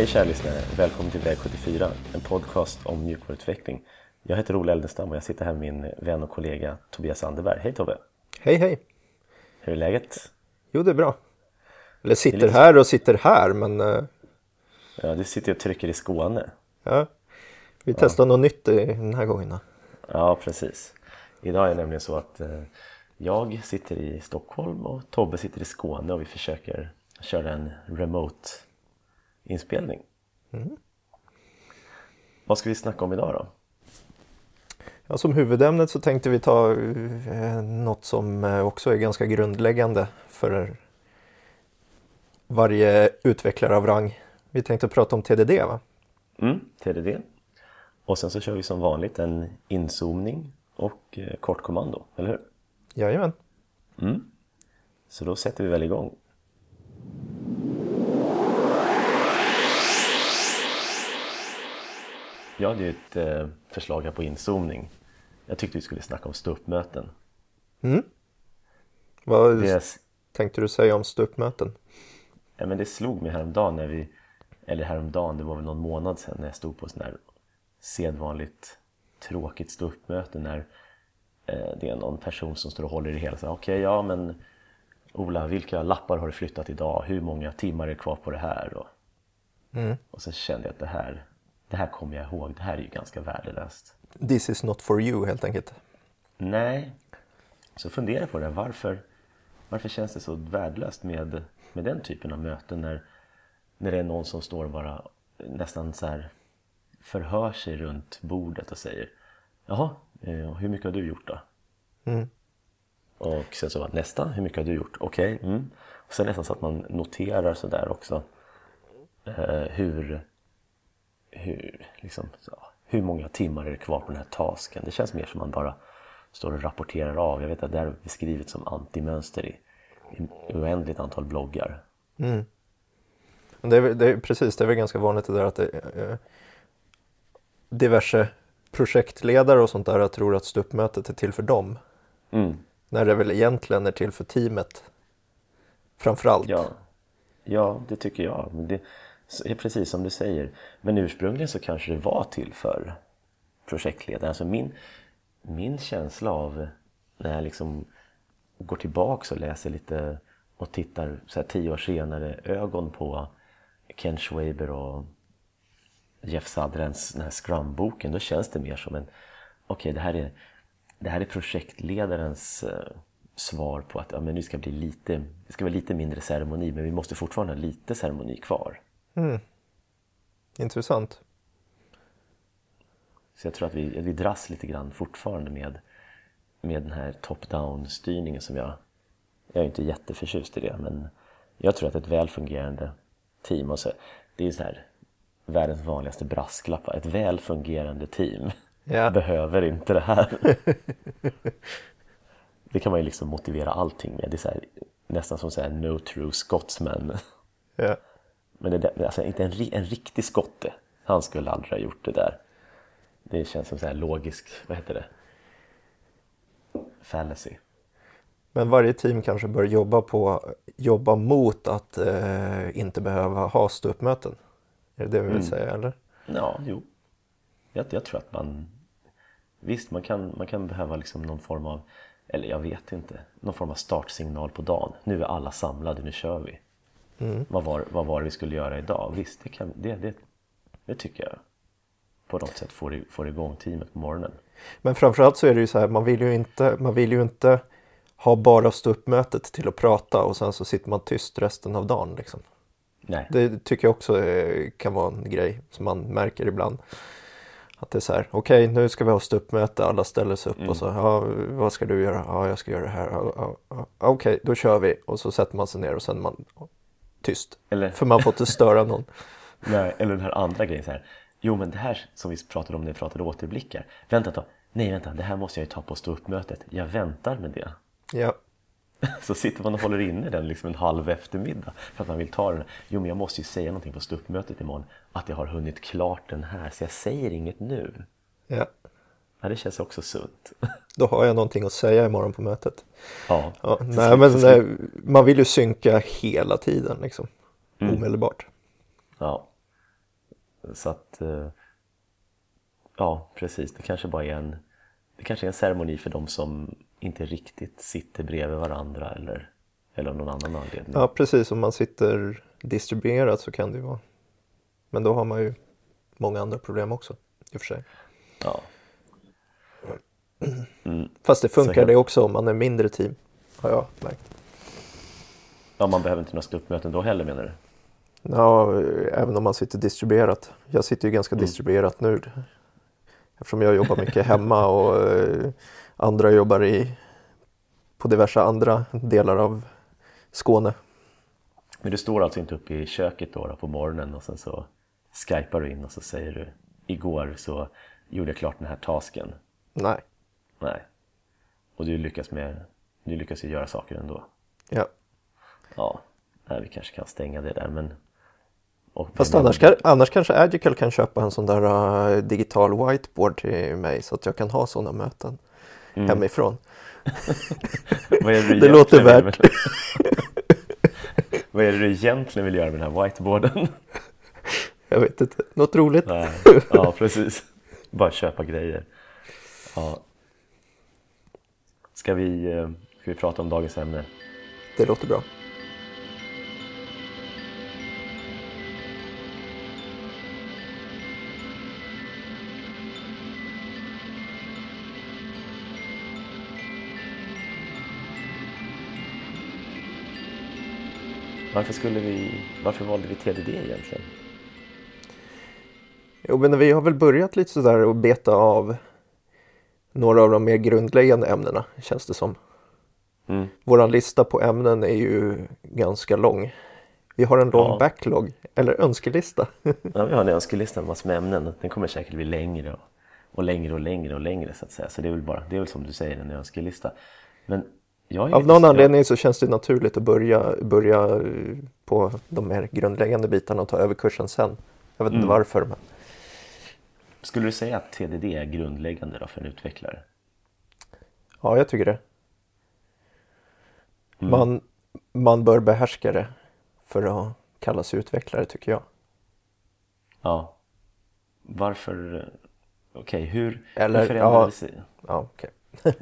Hej kära lyssnare! Välkommen till Väg 74, en podcast om mjukvaruutveckling. Jag heter Ola Eldenstam och jag sitter här med min vän och kollega Tobias Anderberg. Hej Tobbe! Hej hej! Hur är läget? Jo, det är bra. Eller sitter lite- här och sitter här, men eh, Ja, du sitter och trycker i Skåne. ja, vi testar något nytt den här gången. Ja, precis. Idag är det nämligen så att eh, jag sitter i Stockholm och Tobbe sitter i Skåne och vi försöker köra en remote inspelning. Vad ska vi snacka om idag då? Ja, som huvudämnet så tänkte vi ta eh, något som eh, också är ganska grundläggande för varje utvecklare av rang. Vi tänkte prata om TDD va? Mm, TDD. Och sen så kör vi som vanligt en inzoomning och eh, kortkommando, eller hur? Jajamän. Så då sätter vi väl igång. Jag hade ju ett eh, förslag här på inzoomning. Jag tyckte vi skulle snacka om ståuppmöten. Vad Det, tänkte du säga om ståuppmöten? ja, men det slog mig häromdagen när vi, eller häromdagen, det var väl någon månad sedan när jag stod på sån här sedvanligt tråkigt ståuppmöte när eh, det är någon person som står och håller i det hela. Så, Okej, ja men Ola, vilka lappar har du flyttat idag? Hur många timmar är kvar på det här? Och, och så kände jag att det här, det här kommer jag ihåg, det här är ju ganska värdelöst. This is not for you helt enkelt. Nej, så fundera på det. Varför, varför känns det så värdelöst med, med den typen av möten när, när det är någon som står och bara nästan så här förhör sig runt bordet och säger Jaha, eh, hur mycket har du gjort då? Och sen så bara, nästa, hur mycket har du gjort? Okej, mm. Och sen nästan så att man noterar sådär också eh, hur, hur, liksom, så, hur många timmar är det kvar på den här tasken? Det känns mer som man bara står och rapporterar av. Jag vet att det här är beskrivet som antimönster i, i oändligt antal bloggar. Men Det är, det är, precis, det är väl ganska vanligt det där att det, eh, diverse projektledare och sånt där tror att ståuppmötet är till för dem. Mm. När det väl egentligen är till för teamet. Framförallt. Ja, ja, det tycker jag. Men det är precis som du säger. Men ursprungligen så kanske det var till för projektledaren. Alltså min, min känsla av när jag liksom går tillbaks och läser lite och tittar så här tio år senare ögon på Ken Schwaber och Jeff Sutherlands den här Scrum-boken. Då känns det mer som en okej, det här är det här är projektledarens eh, svar på att ja, men nu ska bli lite, det ska vara lite mindre ceremoni men vi måste fortfarande ha lite ceremoni kvar. Intressant. Så jag tror att vi, vi dras lite grann fortfarande med, med den här top-down styrningen som jag, jag är inte jätteförtjust i det men jag tror att ett väl fungerande team, och så, det är så här världens vanligaste brasklapp, ett väl fungerande team Ja. behöver inte det här. det kan man ju liksom motivera allting med, det är här, nästan som så här no true Scotsman. Ja. Men det, alltså inte en, en riktig skotte, han skulle aldrig ha gjort det där. Det känns som så här logisk, vad heter det? Fallacy. Men varje team kanske bör jobba, på, jobba mot att eh, inte behöva ha ståuppmöten. Är det det vi vill säga eller? Ja, jo. Jag, jag tror att man... Visst, man kan, man kan behöva liksom någon form av... Eller jag vet inte. Någon form av startsignal på dagen. Nu är alla samlade, nu kör vi. Vad, var, vad var det vi skulle göra idag? Visst, det, kan, det, det, det tycker jag på något sätt får, får igång teamet på morgonen. Men framförallt så är det ju så här, man vill ju inte, man vill ju inte ha bara ståuppmötet till att prata och sen så sitter man tyst resten av dagen. Liksom. Nej, Det tycker jag också eh, kan vara en grej som man märker ibland. Att det är så här, okej nu ska vi ha ståuppmöte, alla ställer sig upp och så, ja, vad ska du göra? Ja, jag ska göra det här. Ja, ja, ja. Okej, då kör vi. Och så sätter man sig ner och sen man tyst. Eller- För man får inte störa någon. Nej, eller den här andra grejen så här. Jo men det här som vi pratade om när vi pratade återblickar. Vänta då. Nej vänta, det här måste jag ju ta på stå upp-mötet. Jag väntar med det. Ja, Så sitter man och håller inne den liksom en halv eftermiddag för att man vill ta den. Jo men jag måste ju säga någonting på stå upp-mötet imorgon. Att jag har hunnit klart den här så jag säger inget nu. ja. Ja, det känns också sunt. Då har jag någonting att säga imorgon på mötet. Ja, Ja, nej, men nej, man vill ju synka hela tiden liksom. Omedelbart. Ja. Så att, eh, ja precis, det kanske bara är en, det kanske är en ceremoni för de som inte riktigt sitter bredvid varandra eller, eller av någon annan anledning. Ja, precis. Om man sitter distribuerat så kan det ju vara. Men då har man ju många andra problem också i och för sig. Ja. Fast det funkar helt- det också om man är mindre team. Har jag märkt. ja, man behöver inte några ståuppmöten då heller menar du? Ja, även om man sitter distribuerat. Jag sitter ju ganska distribuerat nu. Eftersom jag jobbar mycket hemma och eh, andra jobbar i, på diverse andra delar av Skåne. Men du står alltså inte uppe i köket då, då på morgonen och sen så skypar du in och så säger du Igår så gjorde jag klart den här tasken. Nej. Nej. Och du lyckas med, du lyckas ju göra saker ändå. Ja. Ja, nej, vi kanske kan stänga det där men... Och, Fast annars, kan, annars kanske Agical kan köpa en sån där eh, digital whiteboard till mig så att jag kan ha sådana möten hemifrån. Vad är det, Det låter värt. Vad är det du egentligen vill göra med den här whiteboarden? Jag vet inte, något roligt. Nej, ja precis. Bara köpa grejer. Ja. Ska vi, eh, ska vi prata om dagens ämne? Det låter bra. Varför skulle vi, varför valde vi TDD egentligen? Jo, men vi har väl börjat lite sådär och beta av några av de mer grundläggande ämnena, känns det som. Mm. Våran lista på ämnen är ju ganska lång. Vi har en lång Ja. backlog, eller önskelista. Ja, vi har en önskelista med massor med ämnen. Den kommer säkert bli längre och, och längre och längre och längre så att säga. Så det är väl bara, det är väl som du säger, en önskelista. Men Av någon anledning så känns det naturligt att börja, börja på de mer grundläggande bitarna och ta över kursen sen. Jag vet inte Mm. varför, men Skulle du säga att TDD är grundläggande då för en utvecklare? ja, jag tycker det. Mm. Man, man bör behärska det för att kalla sig utvecklare, tycker jag. Ja. Varför? Okej, hur, Eller, hur förändrade ja. sig, Ja, okej.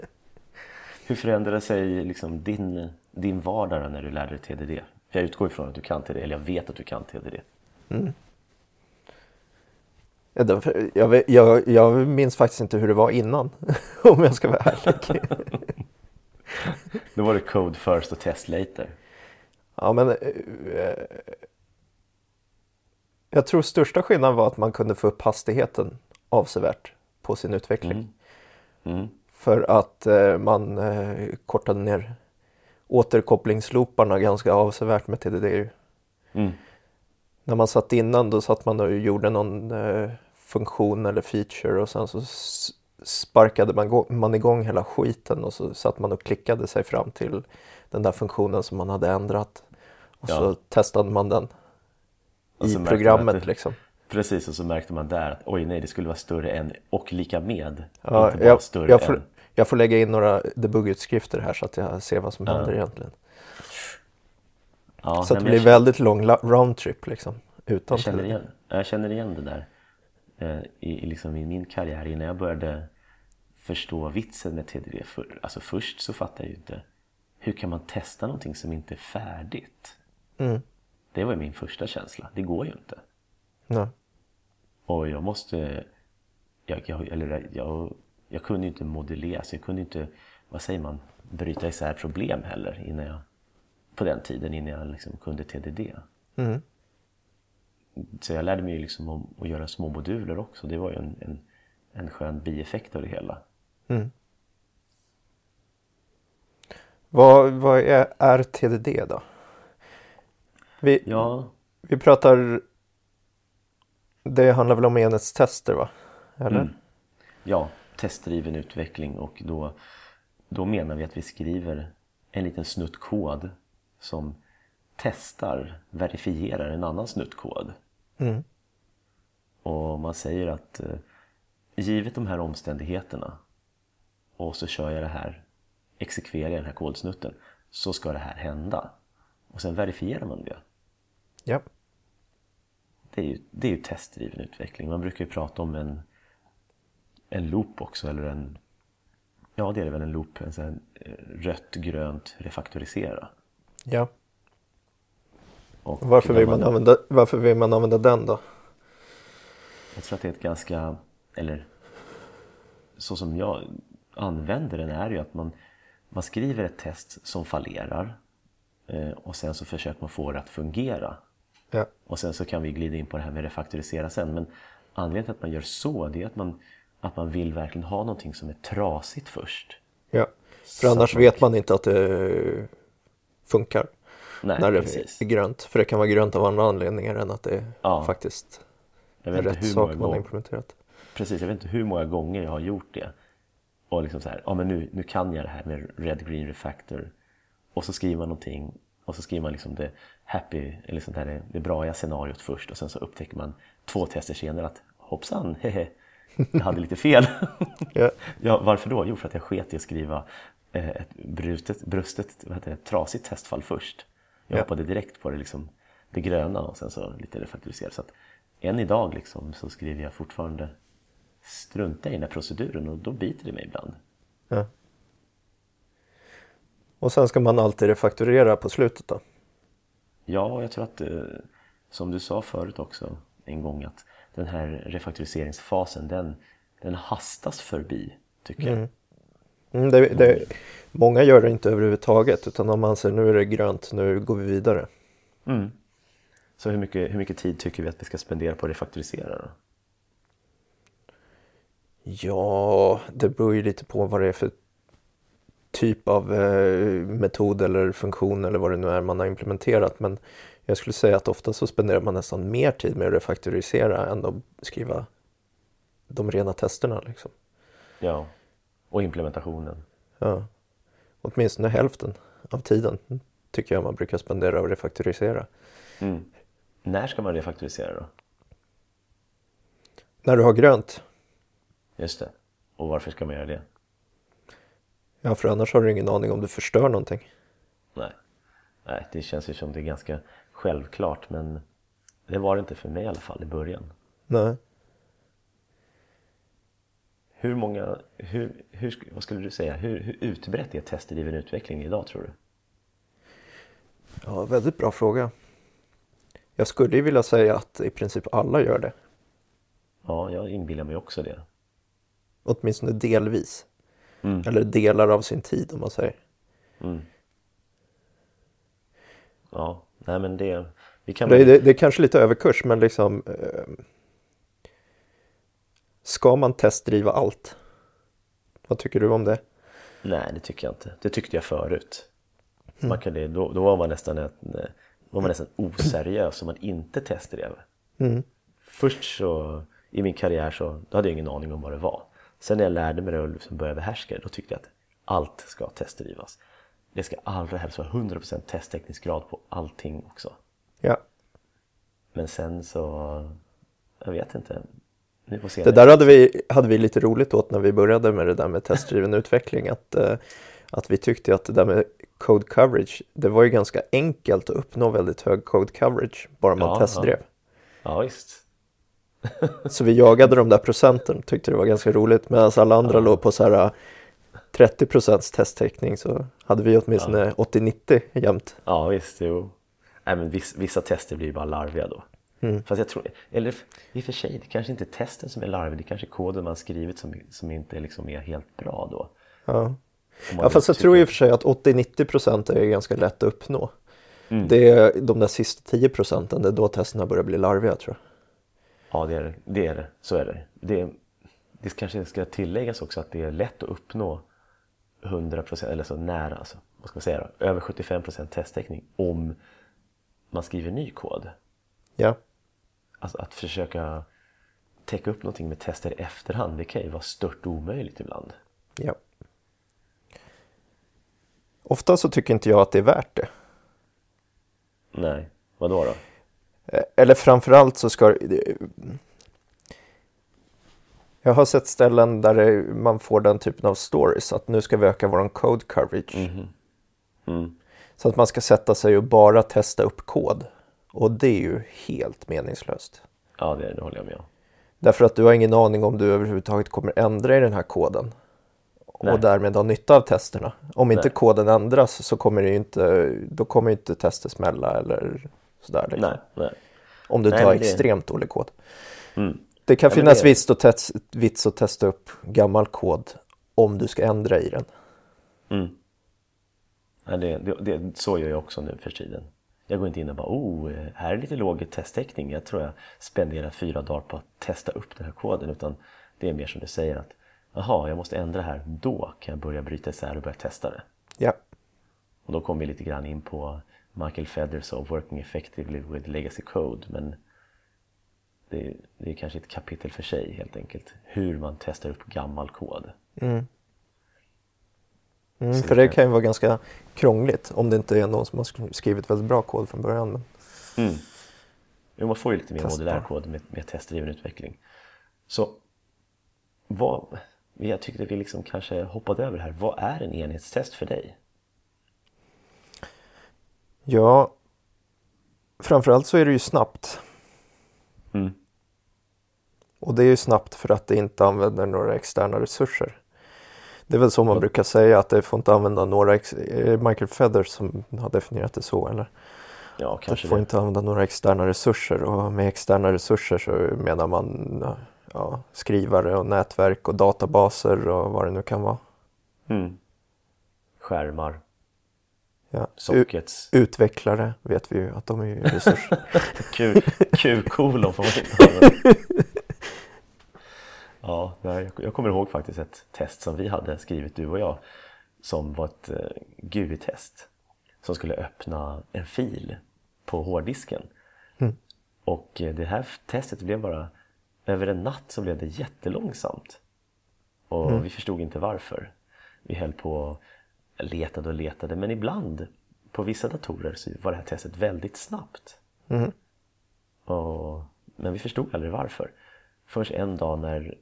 hur förändrade sig liksom din, din vardag när du lärde dig TDD? Jag utgår ifrån att du kan TDD, eller jag vet att du kan TDD. Därför- Jag, jag, jag minns faktiskt inte hur det var innan, om jag ska vara ärlig. Då var det code first och test later. Ja, men eh, jag tror största skillnaden var att man kunde få upp hastigheten avsevärt på sin utveckling. Mm. Mm. För att eh, man eh, kortade ner återkopplingslooparna ganska avsevärt med TDD. Mm. När man satt innan då satt man och gjorde någon eh, funktion eller feature och sen så sparkade man, man igång hela skiten och så satt man och klickade sig fram till den där funktionen som man hade ändrat. Och Ja. så testade man den i programmet det- liksom. Precis, och så märkte man där att oj nej, det skulle vara större än och lika med. Ja, inte bara jag, större jag, får, än. jag får lägga in några debugutskrifter här så att jag ser vad som händer egentligen. Ja, Så nej, det blir väldigt lång roundtrip liksom. Utan jag, känner igen, jag känner igen det där. Eh, I, liksom i min karriär innan jag började förstå vitsen med TDD. För, alltså först så fattade jag ju inte hur kan man testa någonting som inte är färdigt? Mm. Det var min första känsla. Det går ju inte. Nej. Och jag måste... Jag, jag, eller jag, jag kunde ju inte modellera, så jag kunde inte, vad säger man, bryta isär problem heller innan jag, på den tiden innan jag liksom kunde TDD. Mm. Så jag lärde mig liksom om att göra små moduler också. Det var ju en, en, en skön bieffekt av det hela. Mm. Vad, vad är, TDD då? Vi, Ja, vi pratar... Det handlar väl om enhetstester va? Eller? Mm. ja testdriven utveckling och då, då menar vi att vi skriver en liten snutt kod som testar, verifierar en annan snutt kod. Mm. Och man säger att eh, givet de här omständigheterna och så kör jag det här, exekverar jag den här kodsnutten så ska det här hända. Och sen verifierar man det. Ja. det är ju, det är ju testdriven utveckling. Man brukar ju prata om en, en loop också, eller en... Ja, det är väl en loop. En sån här eh, rött, grönt, refaktorisera. Ja. Och Varför vill, man använda, varför vill man använda den då? Jag tror att det är ett ganska, eller så som jag använder den är ju att man, man skriver ett test som fallerar eh, och sen så försöker man få det att fungera. Ja. Och sen så kan vi glida in på det här med refaktorisera sen. Men anledningen till att man gör så det är att man, att man vill verkligen ha någonting som är trasigt först. ja. För Så annars man- vet man inte att det funkar Nej, när det precis. är grönt. För det kan vara grönt av andra anledningar än att det Ja. faktiskt Jag vet, rätt sak man har implementerat. precis, jag vet inte hur många gånger jag har gjort det. Och liksom så här, ja men nu, nu kan jag det här med Red Green Refactor. Och så skriver man någonting och så skriver man liksom det happy, eller sånt här, det, braiga scenariot först och sen så upptäcker man två tester senare att hoppsan, hehe, jag hade lite fel. Ja. ja, varför då? Jo, för att jag sket i att skriva eh, ett brutet, brustet, vad heter det, trasigt testfall först. Jag Ja. hoppade direkt på det, liksom, det gröna och sen så lite refaktoriserat. Så att än idag liksom, så skriver jag fortfarande strunta i den här proceduren och då biter det mig ibland. Ja. Och sen ska man alltid refakturera på slutet då? Ja, jag tror att eh, som du sa förut också en gång att den här refaktoriseringsfasen den, den hastas förbi tycker jag. Mm, det, det, många gör det inte överhuvudtaget utan om man säger nu är det grönt, nu går vi vidare. Mm. Så hur mycket, hur mycket tid tycker vi att vi ska spendera på att refaktorisera då? Ja, det beror ju lite på vad det är för typ av eh, metod eller funktion eller vad det nu är man har implementerat. Men jag skulle säga att ofta så spenderar man nästan mer tid med att refaktorisera än att skriva de rena testerna. Liksom. Ja, och implementationen. Ja. Åtminstone hälften av tiden tycker jag man brukar spendera att refaktorisera. Mm. När ska man refaktorisera då? När du har grönt, Just det. Och varför ska man göra det? ja för annars har du ingen aning om du förstör någonting. Nej. Nej, det känns ju som det är ganska självklart men det var det inte för mig i alla fall i början. Nej. Hur många, hur, hur, vad skulle du säga, hur, hur utbrett är testdriven utveckling idag tror du? Ja, väldigt bra fråga. Jag skulle vilja säga att i princip alla gör det. Ja, jag inbillar mig också det. Åtminstone delvis. Mm. Eller delar av sin tid om man säger. Mm. Ja, nej men det, vi kan Det, det, det är kanske lite överkurs men liksom eh, Ska man testdriva allt? Vad tycker du om det? nej det tycker jag inte. Det tyckte jag förut. Mm. Man kunde, då, då var man nästan ett, var man nästan oseriös om man inte testdrev. Mm. Först så, i min karriär så, då hade jag ingen aning om vad det var. Sen när jag lärde mig det och liksom började behärska det, då tyckte jag att allt ska testdrivas. Det ska allra helst vara 100% testtäckningsgrad på allting också. Ja, Men sen så, jag vet inte. Det där hade vi, hade vi lite roligt åt när vi började med det där med testdriven utveckling. Att, eh, att vi tyckte att det där med code coverage, det var ju ganska enkelt att uppnå väldigt hög code coverage bara man Ja, testdrev. Ja, visst. Så vi jagade de där procenten, tyckte det var ganska roligt. Medan alla andra låg på så här eh, 30 procents testtäckning så hade vi åtminstone 80-90 jämt. Ja, visst. Jo. Nej, men vissa, vissa tester blir bara larviga då. Mm. Fast jag tror, eller i och för sig, det kanske inte är testen som är larvig, det kanske är koden man skrivit som, som inte liksom är helt bra då. Ja. Ja, fast jag tycker- tror i och för sig att 80-90 procent är ganska lätt att uppnå. Mm. Det är de där sista 10 procenten, det är då testerna börjar bli larviga tror jag. Ja, det är det. det, är det. Så är det. det. Det kanske ska tilläggas också att det är lätt att uppnå 100% eller så nära, alltså, vad ska man säga då? över 75% testtäckning om man skriver ny kod. Ja, Alltså att försöka täcka upp någonting med tester i efterhand, det kan ju vara stört omöjligt ibland. ja. Ofta så tycker inte jag att det är värt det. Nej, vad då? då? Eh, Eller framförallt så ska Jag har sett ställen där man får den typen av stories att nu ska vi öka våran code coverage. Mm. Så att man ska sätta sig och bara testa upp kod. Och det är ju helt meningslöst. Ja, det, det håller jag med om. Därför att du har ingen aning om du överhuvudtaget kommer ändra i den här koden. Nej. Och därmed ha nytta av testerna. Om inte Nej. koden ändras så kommer det ju inte, då kommer ju inte testet smälla eller sådär. Liksom. Nej. Om du men det- extremt dålig kod. Mm. Det kan finnas det- vits, att vits att testa upp gammal kod om du ska ändra i den. Mm. Det, det, så gör jag också nu för tiden. Jag går inte in och bara oh, här är lite låg testtäckning. Jag tror jag spenderar fyra dagar på att testa upp den här koden. Utan det är mer som du säger att jaha, jag måste ändra här. Då kan jag börja bryta isär och börja testa det. Ja, Och då kommer vi lite grann in på Michael Feathers och Working Effectively with Legacy Code. Men det, det är kanske ett kapitel för sig helt enkelt. Hur man testar upp gammal kod. mm, Så för det kan- ju vara ganska krångligt om det inte är någon som har sk- skrivit väldigt bra kod från början. Men... Mm. Jo, man får ju lite mer Testbar. modulär kod med, med testdriven utveckling. Så vad, jag tyckte vi liksom kanske hoppade över här. Vad är en enhetstest för dig? Ja, framförallt så är det ju snabbt. Mm. Och det är ju snabbt för att det inte använder några externa resurser. Det är väl så man brukar säga att det får inte använda några, ex- det Michael Feathers som har definierat det så eller? Ja, Det kanske får det. inte använda några externa resurser och med externa resurser så menar man ja, skrivare och nätverk och databaser och vad det nu kan vara. Mm. Skärmar, Ja. Sockets, utvecklare vet vi ju att de är resurser. Q-kolon får man inte använda. Ja, jag- kommer ihåg faktiskt ett test som vi hade skrivit du och jag som var ett eh, GUI-test som skulle öppna en fil på hårddisken. Och eh, det här testet blev bara, över en natt så blev det jättelångsamt. Och vi förstod inte varför. Vi höll på och letade och letade men ibland på vissa datorer så var det här testet väldigt snabbt. Och, men vi förstod aldrig varför. Först en dag när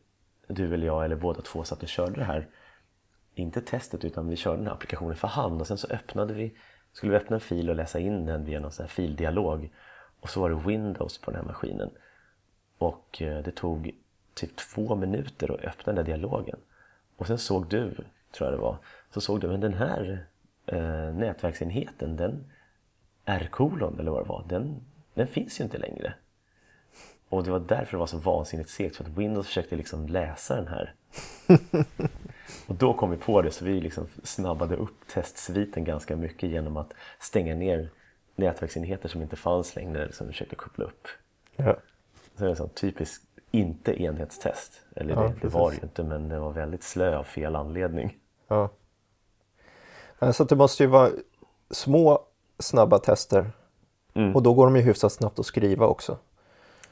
du eller jag eller båda två satt och körde det här inte testet utan vi körde den här applikationen för hand. Och sen så öppnade vi skulle vi öppna en fil och läsa in den via någon sån här fildialog. Och så var det Windows på den här maskinen. Och eh, det tog typ två minuter att öppna den där dialogen. Och sen såg du, tror jag det var, så såg du men den här eh, nätverksenheten den R-kolon eller vad det var, den, den finns ju inte längre. Och det var därför det var så vansinnigt segt för att Windows försökte liksom läsa den här. och då kom vi på det så vi liksom snabbade upp testsviten ganska mycket genom att stänga ner nätverksenheter som inte fanns längre som vi försökte koppla upp. ja. Så det är en typisk inte enhetstest. Eller Ja, det, det var det ju inte men det var väldigt slö av fel anledning. Ja. Så det måste ju vara små snabba tester Mm. och då går de ju hyfsat snabbt att skriva också.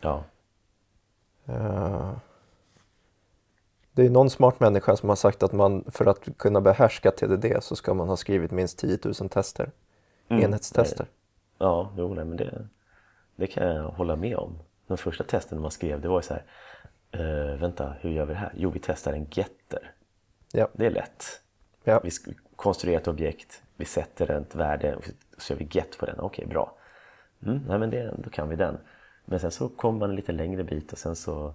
Ja, Eh, Det är någon smart människa som har sagt att man för att kunna behärska TDD så ska man ha skrivit minst 10 000 tester. Mm. Enhetstester. ja jo, nej, men det, det kan jag hålla med om. De första testen man skrev det var ju så här eh, Vänta, hur gör vi det här? Jo, vi testar en getter. Ja. Det är lätt. Ja. Vi konstruerar ett objekt, vi sätter ett värde och så gör vi get på den. Okej, bra. Mm, nej, men det, då kan vi den. Men sen så kommer man en lite längre bit och sen så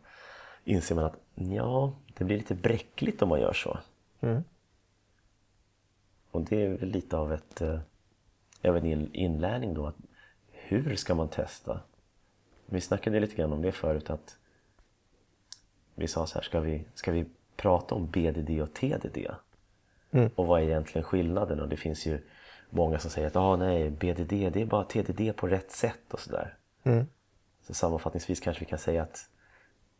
inser man att ja, det blir lite bräckligt om man gör så. Mm. Och det är väl lite av ett eh, även in- inlärning då. Att hur ska man testa? Vi snackade lite grann om det förut att vi sa så här, ska vi, ska vi prata om BDD och TDD? Mm. Och vad är egentligen skillnaden? Och det finns ju många som säger att ah, nej, BDD det är bara TDD på rätt sätt och sådär. Mm. Så sammanfattningsvis kanske vi kan säga att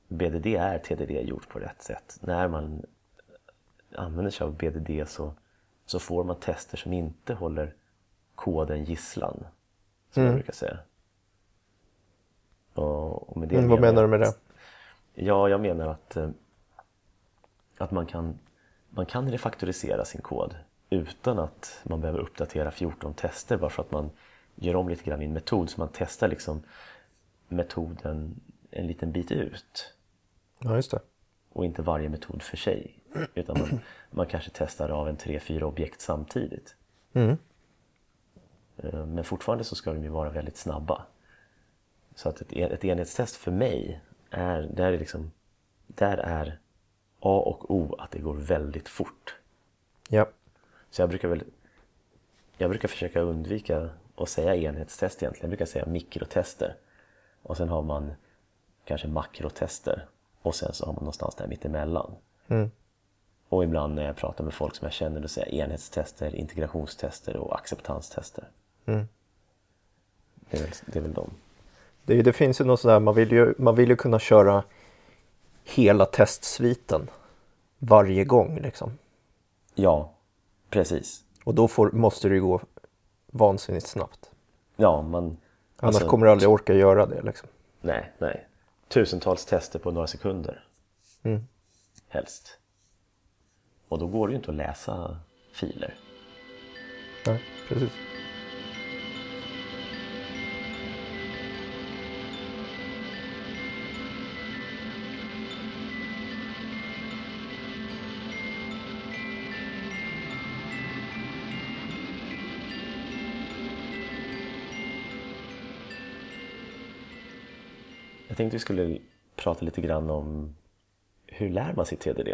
BDD är TDD gjort på rätt sätt. När man använder sig av BDD så, så får man tester som inte håller koden gisslan. Som jag brukar säga. Och, och med det Mm, vad menar du med det? Ja, jag menar att, eh, att man, kan, man kan refaktorisera sin kod utan att man behöver uppdatera 14 tester bara för att man gör om lite grann i en metod. Så man testar liksom metoden en liten bit ut Ja, just det. och inte varje metod för sig. Utan man, man kanske testar av en tre, fyra objekt samtidigt. Mm. Eh, Men fortfarande så ska de ju vara väldigt snabba. Så att ett, ett enhetstest för mig är, där är liksom, där är A och O att det går väldigt fort. Ja. Så jag brukar väl jag brukar försöka undvika att säga enhetstest egentligen. Jag brukar säga mikrotester. Och sen har man kanske makrotester. Och sen så har man någonstans där mittemellan. Mm. Och ibland när jag pratar med folk som jag känner, då säger jag enhetstester, integrationstester och acceptanstester. Mm. Det, är väl, det är väl de. Det, det finns ju något sådär, man vill ju, man vill ju kunna köra hela testsviten varje gång liksom. Ja, precis. Och då får, måste det ju gå vansinnigt snabbt. Ja, man... Annars alltså, kommer du aldrig orka göra det liksom. Nej, nej. Tusentals tester på några sekunder. Mm. Helst. Och då går det ju inte att läsa filer. Nej, precis. Tänkte vi skulle prata lite grann om hur lär man sig TDD?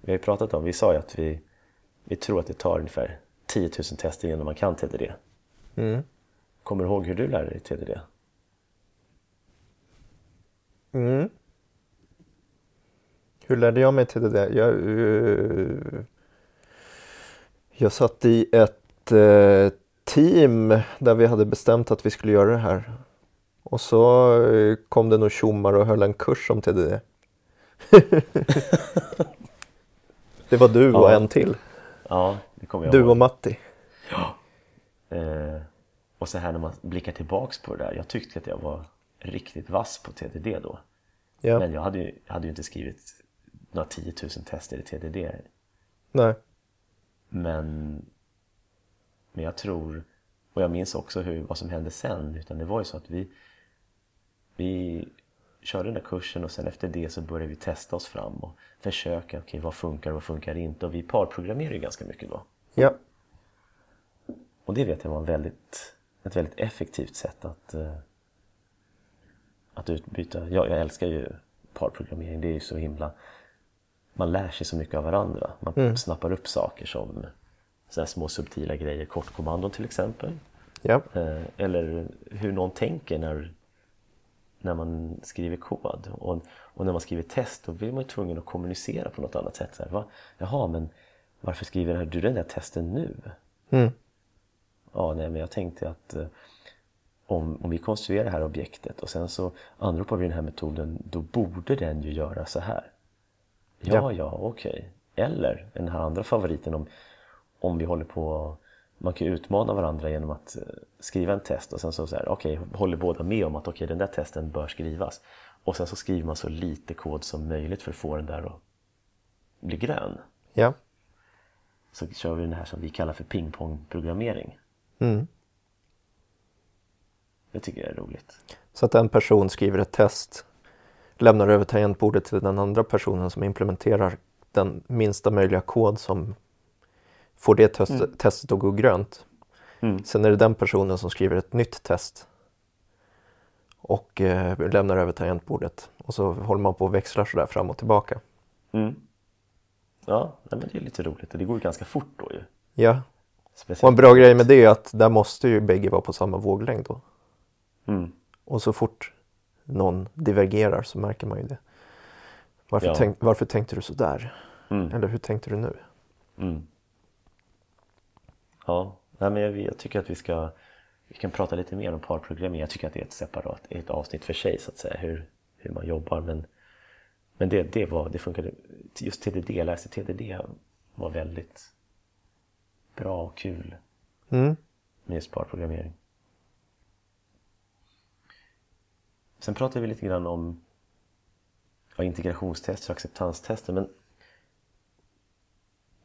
Vi har ju pratat om, vi sa ju att vi, vi tror att det tar ungefär 10 000 tester innan man kan TDD. Mm. Kommer du ihåg hur du lärde dig TDD? Mm. Hur lärde jag mig där? Jag, eh, jag satt i ett eh, team där vi hade bestämt att vi skulle göra det här. Och så eh, kom det några tjommar och höll en kurs om TDD. det var du och Ja. en till. Ja, det kommer jag Du ihåg. och Matti. Eh, och så här när man blickar tillbaks på det där. Jag tyckte att jag var riktigt vass på TDD då. Ja. Men jag hade ju, hade ju inte skrivit några 10 000 tester i TDD. Nej. Men, men jag tror, och jag minns också hur, vad som hände sen. Utan det var ju så att vi, vi körde den där kursen och sen efter det så började vi testa oss fram och försöka, okej vad funkar och vad funkar inte? Och vi parprogrammerar ju ganska mycket då. Ja. Och det vet jag var en väldigt, ett väldigt effektivt sätt att, eh, att utbyta. Jag, jag älskar ju parprogrammering, det är ju så himla... Man lär sig så mycket av varandra. Man snappar upp saker som så små subtila grejer, kortkommandon till exempel. Ja. Eh, eller hur någon tänker när, när man skriver kod. Och, och när man skriver test då blir man ju tvungen att kommunicera på något annat sätt. Så här, va? Jaha, men varför skriver du den där testen nu? Mm. Ja, nej, men jag tänkte att eh, om, om vi konstruerar det här objektet och sen så anropar vi den här metoden, då borde den ju göra så här. Ja, Ja. ja, okej. Eller den här andra favoriten om, om vi håller på man kan utmana varandra genom att eh, skriva en test och sen så, så här, okej, håller båda med om att okej, den där testen bör skrivas. Och sen så skriver man så lite kod som möjligt för att få den där att bli grön. Ja. Så kör vi den här som vi kallar för pingpongprogrammering. Mm. Det tycker jag är roligt. Så att en person skriver ett test, lämnar över tangentbordet till den andra personen som implementerar den minsta möjliga kod som får det test, testet att gå grönt. Mm. Sen är det den personen som skriver ett nytt test och eh, lämnar över tangentbordet. Och så håller man på och växlar sådär fram och tillbaka. Mm. Ja, men det är lite roligt och det går ganska fort då ju. Ja, Speciellt. och en bra grej med det är att där måste ju bägge vara på samma våglängd då. Mm. Och så fort någon divergerar så märker man ju det. Varför, Ja. tänk, varför tänkte du så där? Mm. Eller hur tänkte du nu? Mm. Ja, nej, men jag, jag tycker att vi ska vi kan prata lite mer om parprogrammering. Jag tycker att det är ett separat ett avsnitt för sig så att säga, hur, hur man jobbar. Men, men det, det, var, det funkade, just TDD, läsa TDD var väldigt bra och kul Mm. med just parprogrammering. Sen pratade vi lite grann om ja, integrationstester och acceptanstester. Men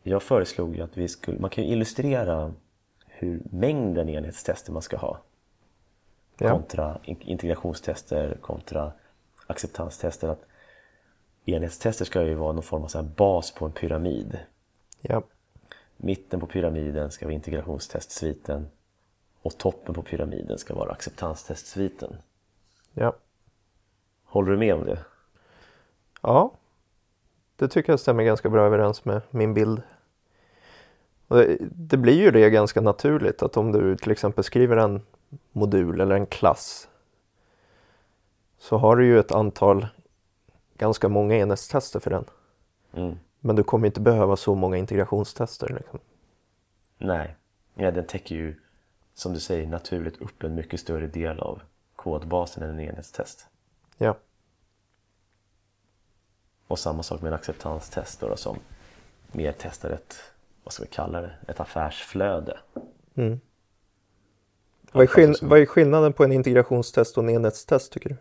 jag föreslog ju att vi skulle, man kan ju illustrera hur mängden enhetstester man ska ha kontra in- integrationstester kontra acceptanstester. Att enhetstester ska ju vara någon form av så bas på en pyramid. Ja. Mitten på pyramiden ska vara integrationstestsviten och toppen på pyramiden ska vara acceptanstestsviten. Ja. Håller du med om det? Ja. Det tycker jag stämmer ganska bra överens med min bild. Det, det blir ju det ganska naturligt att om du till exempel skriver en modul eller en klass så har du ju ett antal, ganska många enhetstester för den. Mm. Men du kommer inte behöva så många integrationstester. Liksom. Nej, ja, den täcker ju som du säger naturligt upp en mycket större del av kodbasen än en enhetstest. Ja. Och samma sak med en acceptanstest då, då, som mer testar ett, vad ska vi kalla det, ett affärsflöde. Mm. Vad, är skill- vad är skillnaden på en integrationstest och en enhetstest tycker du?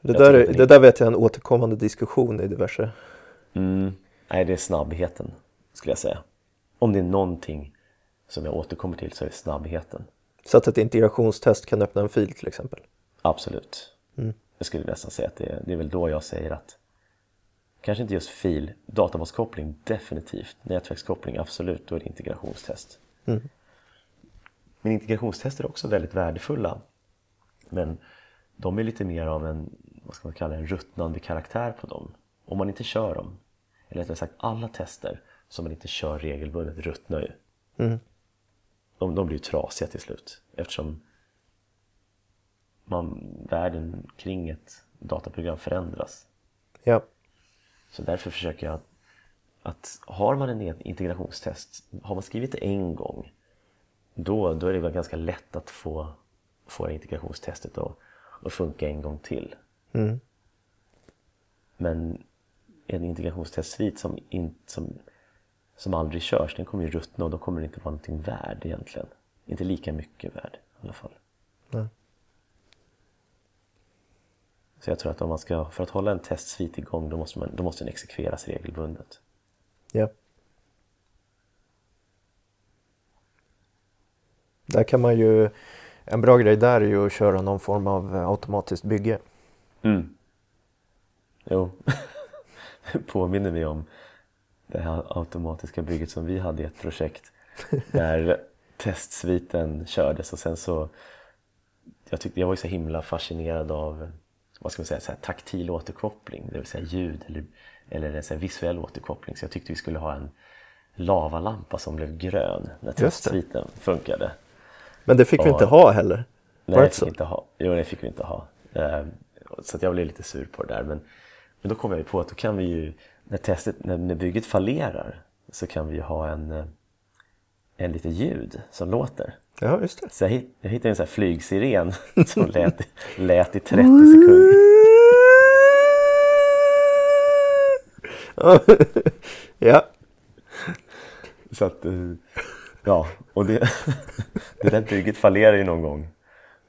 Det, där, det är- där vet jag är en återkommande diskussion i diverse. Mm. Nej, det är snabbheten skulle jag säga. Om det är någonting som jag återkommer till så är det snabbheten. Så att ett integrationstest kan öppna en fil till exempel. Absolut. Mm. Jag skulle nästan säga att det är, det är väl då jag säger att kanske inte just fil, databas-koppling definitivt, nätverkskoppling absolut, då är det integrationstest. Mm. Men integrationstester är också väldigt värdefulla. Men de är lite mer av en, vad ska man kalla en ruttnande karaktär på dem. Om man inte kör dem, eller rättare sagt alla tester som man inte kör regelbundet ruttnar ju. Mm. De, de blir ju trasiga till slut eftersom man, världen kring ett dataprogram förändras. Ja. Så därför försöker jag att, att har man en integrationstest, har man skrivit det en gång, då, då är det väl ganska lätt att få, få integrationstestet att, att funka en gång till. Mm. Men en integrationstestsvit som, in, som, som aldrig körs, den kommer ju ruttna och då kommer den inte vara någonting värd egentligen. Inte lika mycket värd i alla fall. Nej. Så jag tror att om man ska, för att hålla en testsvit igång då måste, man, då måste den exekveras regelbundet. Ja. Där kan man ju, en bra grej där är ju att köra någon form av eh, automatiskt bygge. Mm. Jo, det påminner mig om det här automatiska bygget som vi hade i ett projekt där testsviten kördes och sen så jag, tyckte, jag var ju så himla fascinerad av vad ska man säga, så här, taktil återkoppling, det vill säga ljud eller, eller en så här, visuell återkoppling. Så jag tyckte vi skulle ha en lavalampa som blev grön när testsviten funkade. Men det fick vi Ja. inte ha heller. Nej, det fick inte ha. Jo, det fick vi inte ha. Eh, Så jag blev lite sur på det där. Men, men då kom jag ju på att då kan vi ju, när, testet, när, när bygget fallerar, så kan vi ju ha en, eh, en lite ljud som låter. Ja, just det. Så jag, hitt, jag hittade en sån här flygsiren som lät, lät i 30 sekunder. ja, Så att, eh, ja, och det, det där bygget fallerade ju någon gång.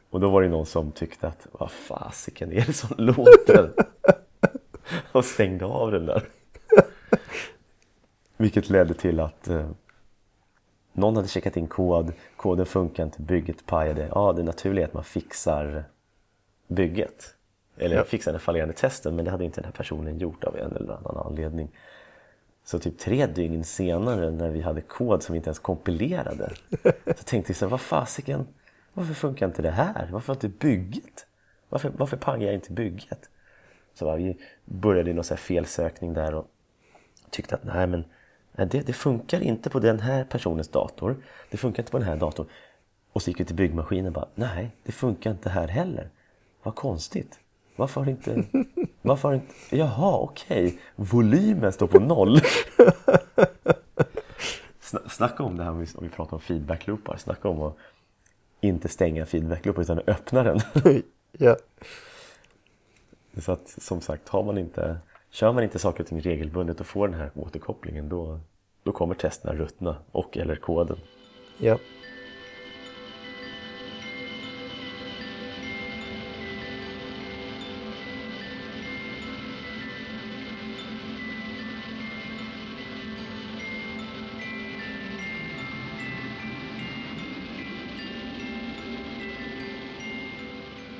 Och då var det någon som tyckte att, vad fasiken är det som låter? Och stängde av den där. Vilket ledde till att eh, någon hade checkat in kod, koden funkar inte, bygget pajade. Ja, det naturliga är att man fixar bygget. Eller Ja. fixar den fallerande testen, men det hade inte den här personen gjort av en eller annan anledning. Så typ tre dygn senare när vi hade kod som vi inte ens kompilerade så tänkte jag så här, vad fasiken, varför funkar inte det här? Varför inte bygget? Varför, varför pangar jag inte bygget? Så va, vi började i någon så här felsökning där och tyckte att nej men det, det funkar inte på den här personens dator. Det funkar inte på den här datorn. Och så gick vi till byggmaskinen och bara, nej det funkar inte här heller. Vad konstigt. Varför har inte... Varför har inte... Jaha, okej. Volymen står på noll. Sna- Snacka om det här om vi, om vi pratar om feedbackloopar. Snacka om att inte stänga feedbackloopar utan öppna den. ja. Så att som sagt, har man inte, kör man inte saker och ting regelbundet och får den här återkopplingen då, då kommer testerna ruttna och eller koden. ja.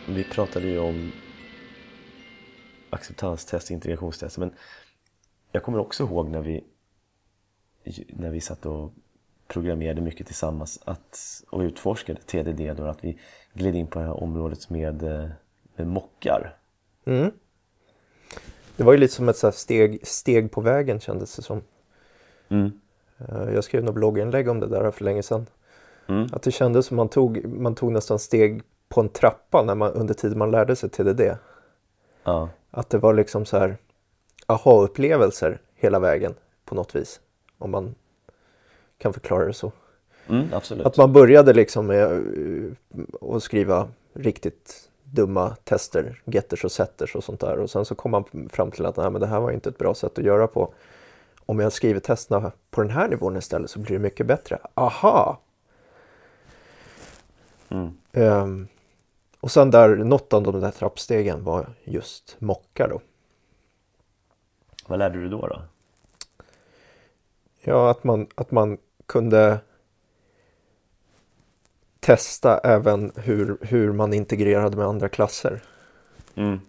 Vi pratade ju om acceptanstest, integrationstest men jag kommer också ihåg när vi, när vi satt och programmerade mycket tillsammans att, och utforskade TDD då, att vi gled in på det här området med, med mockar. Mm. Det var ju lite som ett så steg, steg på vägen kändes det som. Mm. Eh, Jag skrev något blogginlägg om det där för länge sedan. Mm. Att det kändes som man tog, man tog nästan steg på en trappa när man, under tiden man lärde sig TDD. Ja. Att det var liksom så här aha-upplevelser hela vägen på något vis. Om man kan förklara det så. Mm. Att man började liksom med eh, att skriva riktigt dumma tester, getters och setters och sånt där. Och sen så kom man fram till att Nej, men det här var inte ett bra sätt att göra på. Om jag skriver testerna på den här nivån istället så blir det mycket bättre. Aha! Mm. Ehm, och sen där, något av de där trappstegen var just mockar då. Vad lärde du då? då? Ja, att man, att man kunde testa även hur, hur man integrerade med andra klasser. Mm.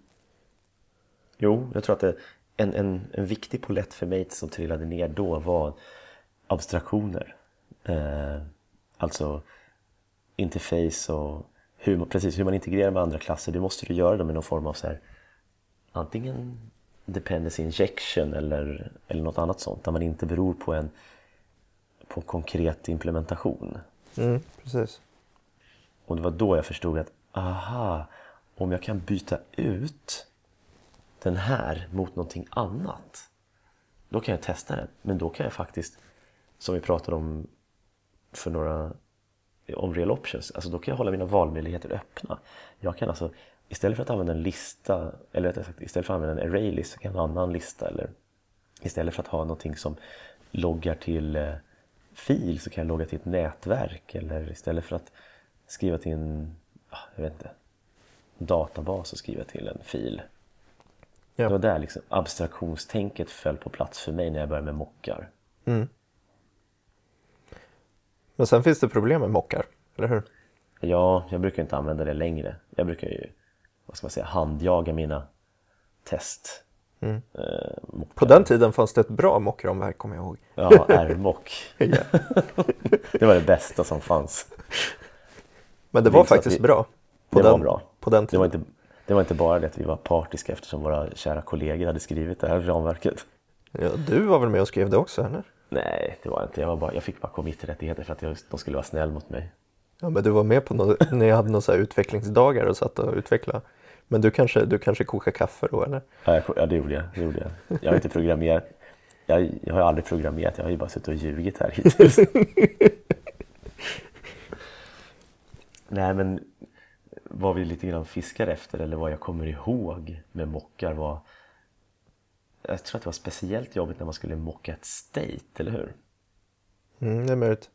Jo, jag tror att det, en, en, en viktig polett för mig som trillade ner då var abstraktioner. Eh, alltså interface och hur man, precis hur man integrerar med andra klasser. Det måste du göra då med någon form av så här, antingen dependency injection eller, eller något annat sånt där man inte beror på en på konkret implementation. Mm, precis. Och det var då jag förstod att aha, om jag kan byta ut den här mot någonting annat då kan jag testa den. Men då kan jag faktiskt, som vi pratade om för några om real options, alltså då kan jag hålla mina valmöjligheter öppna. Jag kan alltså, istället för att använda en lista, eller rättare sagt istället för att använda en array list så kan jag ha en annan lista eller istället för att ha någonting som loggar till eh, fil så kan jag logga till ett nätverk eller istället för att skriva till en, ah, jag vet inte, databas och skriva till en fil. Ja. Det var där liksom abstraktionstänket föll på plats för mig när jag började med mockar. Mm. Men sen finns det problem med mockar, eller hur? Ja, jag brukar inte använda det längre. Jag brukar ju, vad ska man säga, handjaga mina test. Mm. Eh. På den tiden fanns det ett bra mockramverk kommer jag ihåg. Ja, R-mock. Det var det bästa som fanns. Men det Det var att faktiskt vi- bra. På det den, var bra. På den Det tiden. var, inte, det var inte bara det att vi var partiska eftersom våra kära kollegor hade skrivit det här ramverket. Ja, du var väl med och skrev det också, eller? Nej, det var inte. Jag, var bara, jag fick bara commit-rättigheter för att jag, de skulle vara snäll mot mig. Ja, men du var med på något, när jag hade några utvecklingsdagar och satt och utvecklade. Men du kanske, du kanske kokar kaffe då, eller? Ja det, gjorde jag, det gjorde jag. Jag har inte programmerat. Jag, jag har aldrig programmerat, jag har ju bara suttit och ljugit här hittills. Nej men vad vi lite grann fiskar efter eller vad jag kommer ihåg med mockar var Jag tror att det var speciellt jobbigt när man skulle mocka ett state, eller hur? Mm, det är möjligt.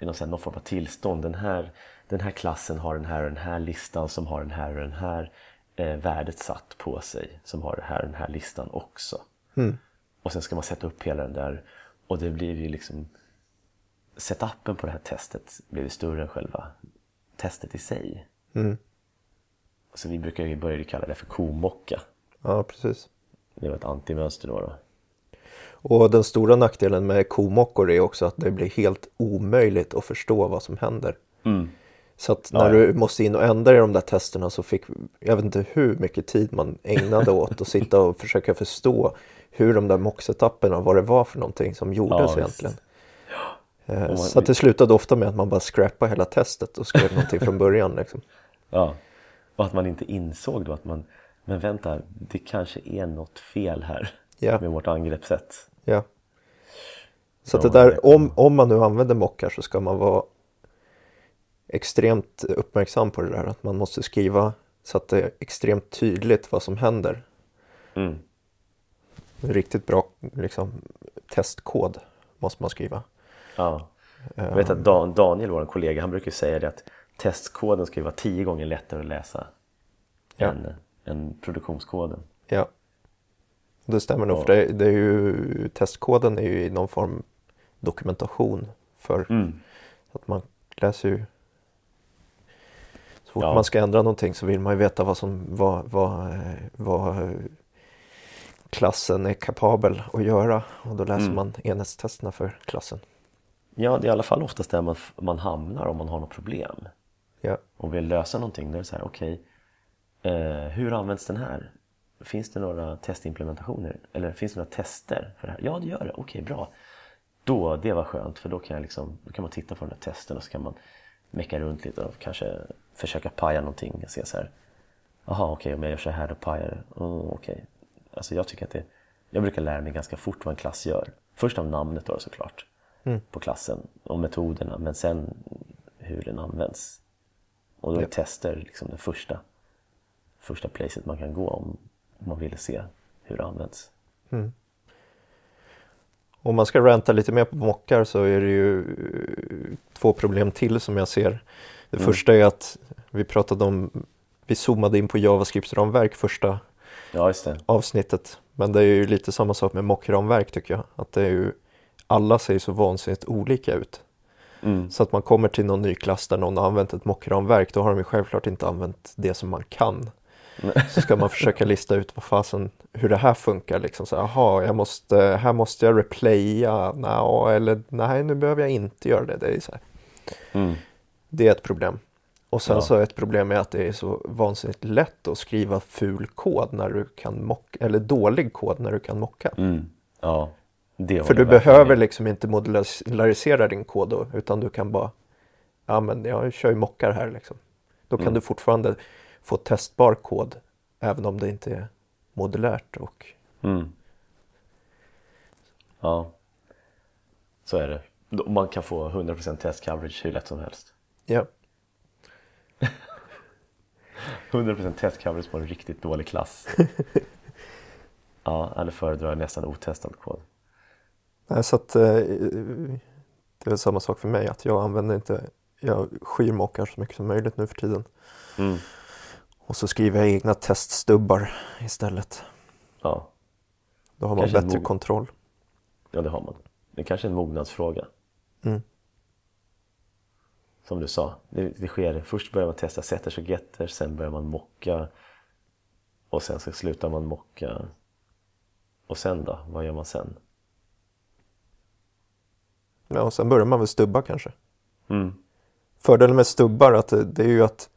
i någon, här- någon form av tillstånd. Den här, den här klassen har den här och den här listan som har den här och den här eh, värdet satt på sig som har den här och den här listan också. Mm. Och sen ska man sätta upp hela den där och det blir ju liksom setupen på det här testet blev ju större än själva testet i sig. Mm. Så vi brukar ju börja kalla det för komocka. Ja, precis. Det var ett antimönster då. då. Och den stora nackdelen med komockor är också att det blir helt omöjligt att förstå vad som händer. Mm. Så att Ja, när ja. du måste in och ändra i de där testerna så fick, jag vet inte hur mycket tid man ägnade åt att sitta och försöka förstå hur de där mock-setuperna, vad det var för någonting som gjordes Ja, egentligen. Eh, Och man- Så att det slutade ofta med att man bara scrappade hela testet och skrev någonting från början. Liksom. Ja. Och att man inte insåg då att man, men vänta, det kanske är något fel här Ja. med vårt angreppssätt. Ja. Så att det där, om, om man nu använder mockar så ska man vara extremt uppmärksam på det där. Att man måste skriva så att det är extremt tydligt vad som händer. Mm. Riktigt bra liksom, testkod måste man skriva. Ja. Jag vet att Dan, Daniel, vår kollega, han brukar säga det att testkoden ska vara tio gånger lättare att läsa Ja. än, än produktionskoden. Ja. Det stämmer nog, Ja. för det, det är ju, testkoden är ju i någon form dokumentation för Mm. att man läser ju så fort Ja. man ska ändra någonting så vill man ju veta vad som vad, vad, vad klassen är kapabel att göra och då läser Mm. man enhetstesterna för klassen. Ja, det är i alla fall oftast där man, man hamnar om man har något problem. Ja. Och vill lösa någonting. Då är det så här, okej, eh, hur används den här? Finns det några testimplementationer? Eller finns det några tester för det här? Ja, det gör det. Okej, bra. Då, det var skönt för då kan, jag liksom, då kan man titta på den här testen och så kan man mecka runt lite och kanske försöka paja någonting. och se så här, jaha okej om jag gör så här då pajar det. Oh, okej. Alltså jag tycker att det, jag brukar lära mig ganska fort vad en klass gör. Först av namnet då såklart på klassen och metoderna men sen hur den används. Och då är Ja. tester liksom det första, första placet man kan gå om man vill se hur det används. Om man ska ranta lite mer på mockar så är det ju eh, två problem till som jag ser. Det Mm. första är att vi pratade om, vi zoomade in på JavaScript-ramverk första Ja, avsnittet. Men det är ju lite samma sak med mockramverk tycker jag. Att det är ju, alla ser så vansinnigt olika ut. Mm. Så att man kommer till någon ny klass där någon har använt ett mockramverk, då har de ju självklart inte använt det som man kan. Så ska man försöka lista ut vad fasen, hur det här funkar liksom. Så, aha, jag måste, här måste jag replaya, Nå, eller nej nu behöver jag inte göra det. Det är, så. Mm. Det är ett problem. Och sen Ja. så är ett problem med att det är så vansinnigt lätt att skriva ful kod när du kan mocka, eller dålig kod när du kan mocka. Mm. Ja, För du behöver med. liksom inte modularisera din kod då, utan du kan bara, ja men jag kör ju mockar här liksom. Då kan Mm. du fortfarande få testbar kod, även om det inte är modulärt och Mm. Ja, så är det. Man kan få 100% test coverage hur lätt som helst. ja, 100% test coverage på en riktigt dålig klass. ja, eller föredrar nästan otestad kod. Nej, så att eh, det är samma sak för mig att jag använder inte, jag skyr mockar så mycket som möjligt nu för tiden. Mm. Och så skriver jag egna teststubbar istället. Ja. Då har man Kanske bättre kontroll. ja, det har man. Det är kanske är en mognadsfråga. Mm. Som du sa, det, det sker. Först börjar man testa setters och getters, sen börjar man mocka. Och sen så slutar man mocka. Och sen då? Vad gör man sen? Ja, och sen börjar man väl stubba kanske. Mm. Fördelen med stubbar att det, det är ju att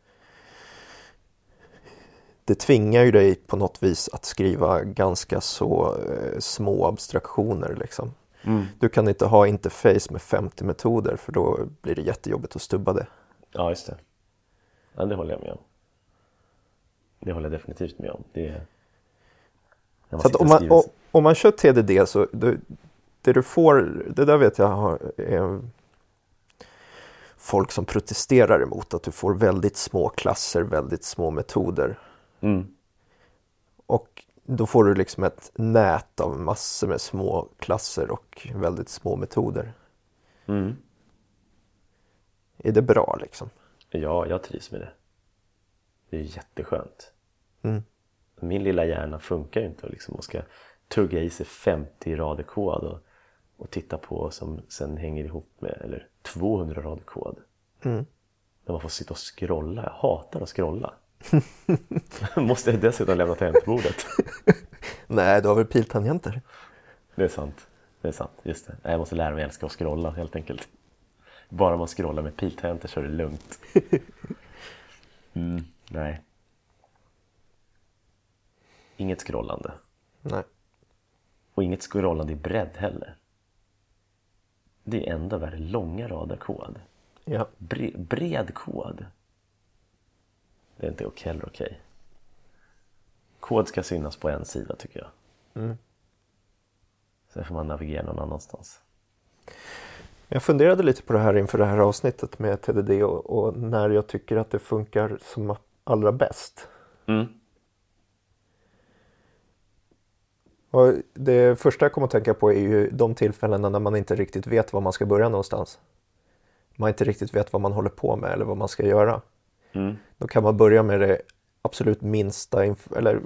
det tvingar ju dig på något vis att skriva ganska så eh, små abstraktioner liksom. Mm. Du kan inte ha interface med 50 metoder för då blir det jättejobbigt att stubba det. Ja, just det. Ja, det håller jag med om. Det håller jag definitivt med om. Det Så om, man, o- om man kör TDD så det, det du får, det där vet jag har, är folk som protesterar emot att du får väldigt små klasser, väldigt små metoder. Mm. Och då får du liksom ett nät av massor med små klasser och väldigt små metoder. Mm. Är det bra liksom? Ja, jag trivs med det. Det är jätteskönt. Mm. Min lilla hjärna funkar ju inte och liksom och ska tugga i sig 50 rader kod och, och titta på som sen hänger ihop med, eller 200 rader kod. Mm. När man får sitta och scrolla. Jag hatar att scrolla. Måste jag dessutom lämna tangentbordet. Nej, du har väl piltangenter? Det är sant. Det är sant, just det. Jag måste lära mig älska att scrolla helt enkelt. Bara man scrollar med piltangenter så är det lugnt. Mm, nej. Inget scrollande. Nej. Och inget scrollande i bredd heller. Det är enda värre långa rader kod. Ja. Bre- bred kod. Det är inte ok- heller okej. Kod ska synas på en sida tycker jag. Mm. Sen får man navigera någon annanstans. Jag funderade lite på det här inför det här avsnittet med TDD och, och när jag tycker att det funkar som allra bäst. Mm. Och det första jag kommer att tänka på är ju de tillfällena när man inte riktigt vet var man ska börja någonstans. Man inte riktigt vet vad man håller på med eller vad man ska göra. Mm. Då kan man börja med det absolut minsta, eller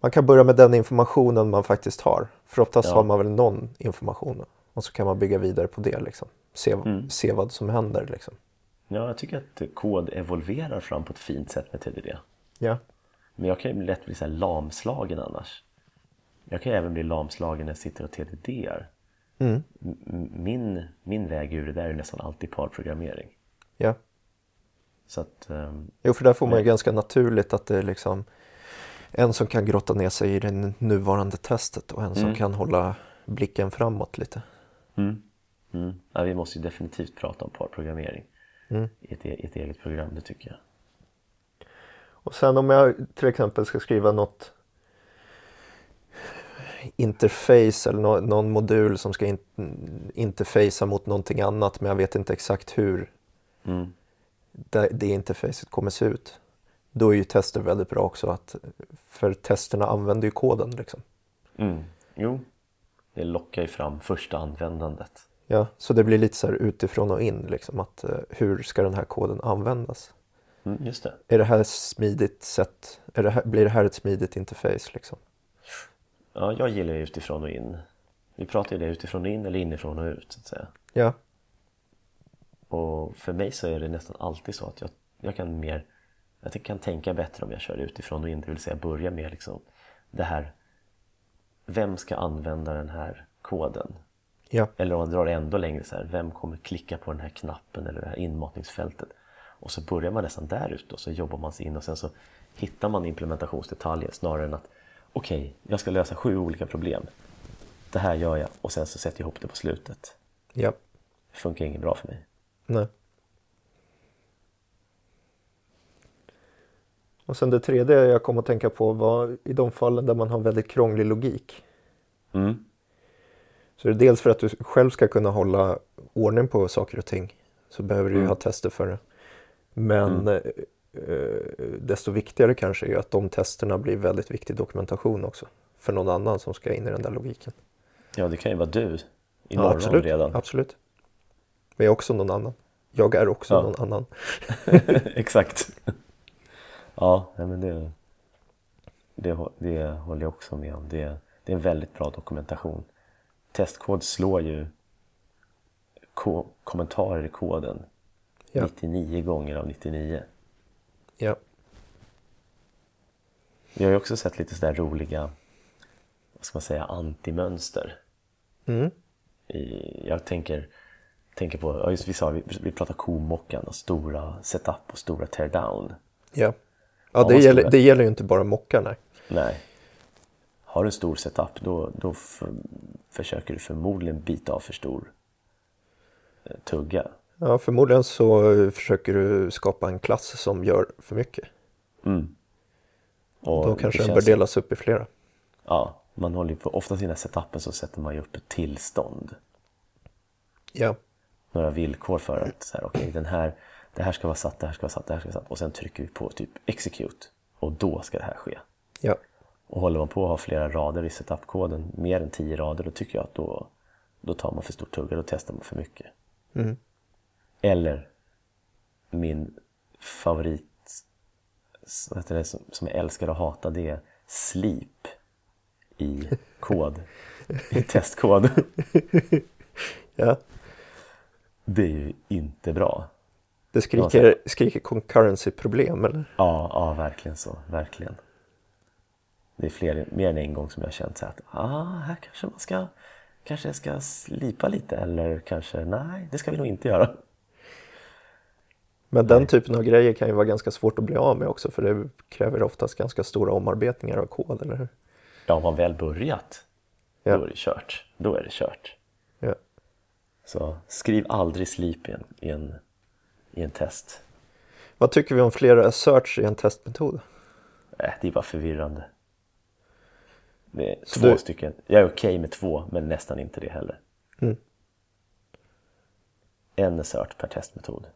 man kan börja med den informationen man faktiskt har. För oftast Ja. har man väl någon information och så kan man bygga vidare på det liksom. Se, Mm. se vad som händer liksom. Ja, jag tycker att kod evolverar fram på ett fint sätt med TDD. Ja, Men jag kan ju lätt bli så här lamslagen annars. Jag kan även bli lamslagen när jag sitter och TDDar. Mm. Min, min väg ur det där är nästan alltid parprogrammering. Ja. Så att, ehm, Jo, för där får man ju ganska naturligt att det är liksom en som kan grotta ner sig i det nuvarande testet och en som Mm. kan hålla blicken framåt lite. mm. Mm. Ja, vi måste ju definitivt prata om parprogrammering Mm. i, ett, e- ett eget program, det tycker jag. Och sen om jag till exempel ska skriva något interface eller nå- någon modul som ska in, interfacea mot någonting annat men jag vet inte exakt hur Mm. Det, det interfacet kommer se ut. Då är ju tester väldigt bra också att för testerna använder ju koden liksom. Mm. Jo, det lockar ju fram första användandet. Ja, så det blir lite så här utifrån och in liksom att eh, hur ska den här koden användas? Mm, just det. Är det här smidigt sätt? Är det här, blir det här ett smidigt interface liksom? Ja, jag gillar ju utifrån och in. Vi pratar ju det utifrån och in eller inifrån och ut så att säga. Ja, Och för mig så är det nästan alltid så att jag, jag kan mer jag kan tänka bättre om jag kör utifrån och in, det vill säga börja med liksom det här Vem ska använda den här koden? ja, Eller om man drar det ändå längre så här, vem kommer klicka på den här knappen eller det här inmatningsfältet? Och så börjar man nästan där ute och så jobbar man sig in och sen så hittar man implementationsdetaljer snarare än att okej, jag ska lösa sju olika problem. Det här gör jag och sen så sätter jag ihop det på slutet. ja, Det funkar inget bra för mig. Nej. Och sen det tredje jag kom att tänka på var i de fallen där man har väldigt krånglig logik. Mm. Så det är dels för att du själv ska kunna hålla ordning på saker och ting så behöver du Mm. ha tester för det. Men eh, eh, desto viktigare kanske är att de testerna blir väldigt viktig dokumentation också för någon annan som ska in i den där logiken. Ja, det kan ju vara du Ja, imorgon absolut, redan. absolut. Men jag är också någon annan. Jag är också Ja. någon annan. Exakt. Ja, men det, det, det håller jag också med om. Det, det är en väldigt bra dokumentation. Testkod slår ju ko- kommentarer i koden Ja. 99 gånger av 99. Ja, Vi har ju också sett lite sådär roliga, vad ska man säga, antimönster. mm. I, jag tänker, tänker på, ja just vi sa, vi, vi pratar komockan och stora setup och stora teardown. ja. Ja, det, gäller, stora. det gäller ju inte bara mockar. Nej. Nej. Har du en stor setup då, då f- försöker du förmodligen bita av för stor eh, tugga. Ja, förmodligen så eh, försöker du skapa en klass som gör för mycket. Mm. Och Då kanske den bör delas upp i flera. Ja, man håller ju på, ofta i sina setupen så sätter man ju upp ett tillstånd. Ja, Några villkor för att så här, okej, den här, det här ska vara satt, det här ska vara satt, det här ska vara satt. Och sen trycker vi på typ execute. Och då ska det här ske. ja, Och håller man på att ha flera rader i setupkoden, mer än tio rader, då tycker jag att då, då tar man för stor tugga, då testar man för mycket. mm. Eller min favorit, som jag älskar och hatar, det är sleep i kod, i testkod. ja. Det är ju inte bra. Det skriker, skriker concurrency-problem eller? Ja, ja, verkligen så, verkligen. Det är fler, mer än en gång som jag känt så att ah, här kanske man ska, kanske jag ska slipa lite eller kanske nej, det ska vi nog inte göra. Men den typen av grejer kan ju vara ganska svårt att bli av med också för det kräver oftast ganska stora omarbetningar av kod, eller hur? Ja, har man väl börjat, Ja. då är det kört. Då är det kört. Så skriv aldrig sleep i en, i en, i en test. Vad tycker vi om flera asserts i en testmetod? Äh, det är bara förvirrande. Det är Så två du- stycken. Jag är okej med två, men nästan inte det heller. Mm. En assert per testmetod.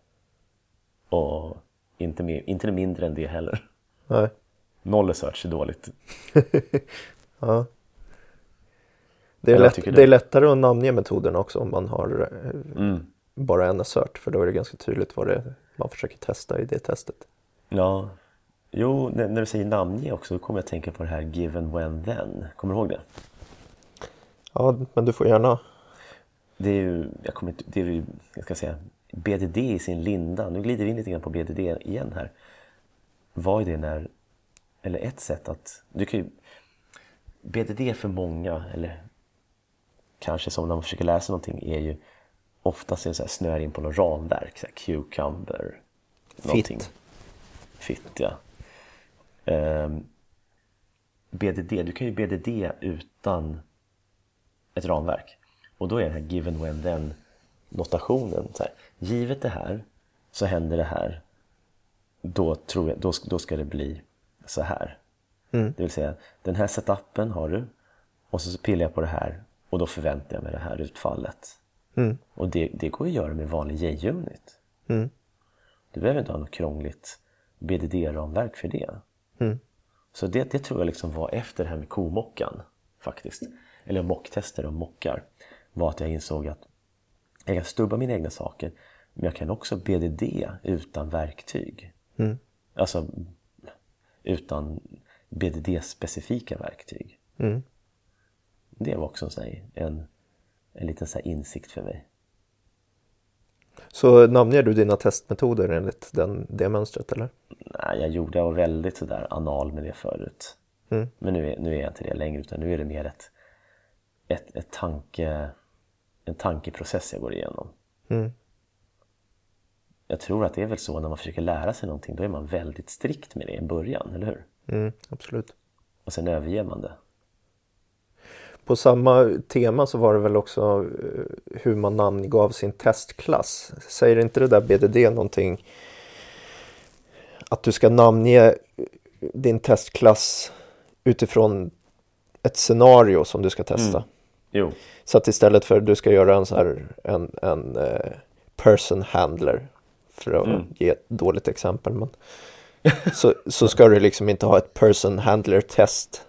Och inte, mer, inte mindre än det heller. Nej. Noll asserts är dåligt. Ja. Det är, lätt, det. det. är lättare att namnge metoden också om man har eh, Mm. bara en assert för då är det ganska tydligt vad det är man försöker testa i det testet. Ja, jo, när, när du säger namnge också, då kommer jag att tänka på det här given when then. Kommer du ihåg det? Ja, men du får gärna. Det är ju, jag kommer inte, det är ju, jag ska säga, BDD i sin linda. Nu glider vi in lite grann på BDD igen här. Vad är det när, eller ett sätt att, du kan ju, BDD för många, eller kanske som när man försöker läsa någonting är ju oftast är det så här, snöar in på något ramverk, så här cucumber, någonting. Fit, ja. Ehm, BDD, du kan ju BDD utan ett ramverk. Och då är det här given when then notationen. Så här, givet det här så händer det här. Då, tror jag, då, då ska det bli så här. Mm. Det vill säga, den här setupen har du och så pillar jag på det här och då förväntar jag mig det här utfallet. Mm. Och det, det går att göra med vanlig JUnit. Mm. Du behöver inte ha något krångligt BDD-ramverk för det. Mm. Så det, det tror jag liksom var efter det här med komockan faktiskt. Eller mocktester och mockar. Var att jag insåg att jag kan stubba mina egna saker men jag kan också BDD utan verktyg. Mm. Alltså utan BDD-specifika verktyg. Mm. Det var också en, en liten så insikt för mig. Så namnger du dina testmetoder enligt den, det mönstret eller? Nej, jag gjorde jag var väldigt sådär anal med det förut. Mm. Men nu är, nu är jag inte det längre utan nu är det mer ett, ett, ett tanke, en tankeprocess jag går igenom. Mm. Jag tror att det är väl så när man försöker lära sig någonting, då är man väldigt strikt med det i början, eller hur? Mm, absolut. Och sen överger man det. På samma tema så var det väl också eh, hur man namngav sin testklass. Säger inte det där BDD någonting? Att du ska namnge din testklass utifrån ett scenario som du ska testa. Mm. Jo, Så att istället för att du ska göra en så här en, en eh, person handler för att Mm. ge ett dåligt exempel. Men, så, så ska du liksom inte ha ett person handler test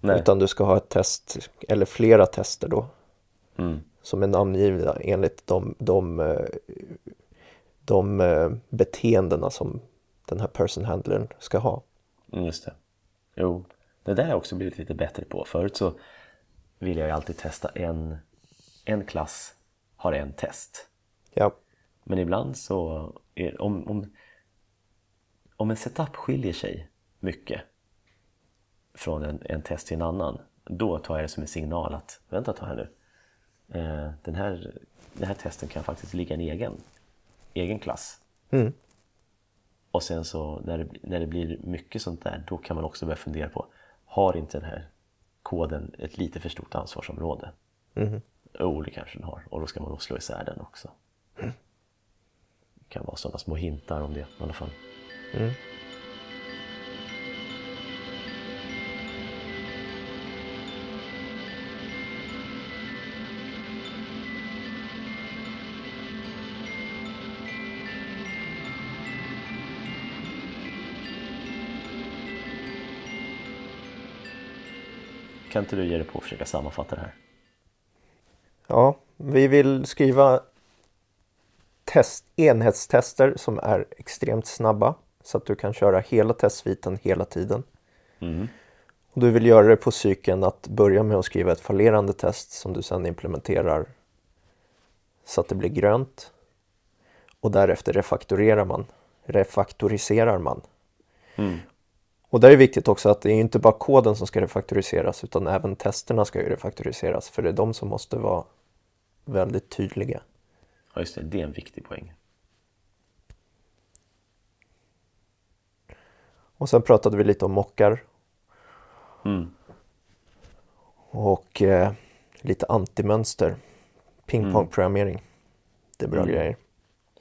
nej. utan du ska ha ett test eller flera tester då Mm. som är namngivna enligt de, de, eh, de eh, beteendena som den här person handlern ska ha. Mm, Just det. Jo, det där har jag också blivit lite bättre på. Förut så ville jag ju alltid testa en, en klass har en test. Ja, Men ibland så, är, om, om, om en setup skiljer sig mycket från en, en test till en annan, då tar jag det som en signal att vänta ett här nu. Eh, den, här, den här testen kan faktiskt ligga en egen, egen klass. Mm. Och sen så när det, när det blir mycket sånt där, då kan man också börja fundera på, har inte den här koden ett lite för stort ansvarsområde? Mhm. Jo, det kanske den har. Och då ska man nog slå isär den också. Det kan vara sådana små hintar om det i alla fall. Mm. Kan inte du ge dig på att försöka sammanfatta det här? Ja, vi vill skriva test, enhetstester som är extremt snabba så att du kan köra hela testsviten hela tiden. Mm. Och du vill göra det på cykeln att börja med att skriva ett fallerande test som du sedan implementerar så att det blir grönt. Och därefter refaktorerar man, refaktoriserar man. Mm. Och där är viktigt också att det är inte bara koden som ska refaktoriseras utan även testerna ska ju refaktoriseras för det är de som måste vara väldigt tydliga. Ja, just det. Det är en viktig poäng. Och sen pratade vi lite om mockar Mm. och eh, lite antimönster. Pingpongprogrammering. Det är bra Mm. grejer.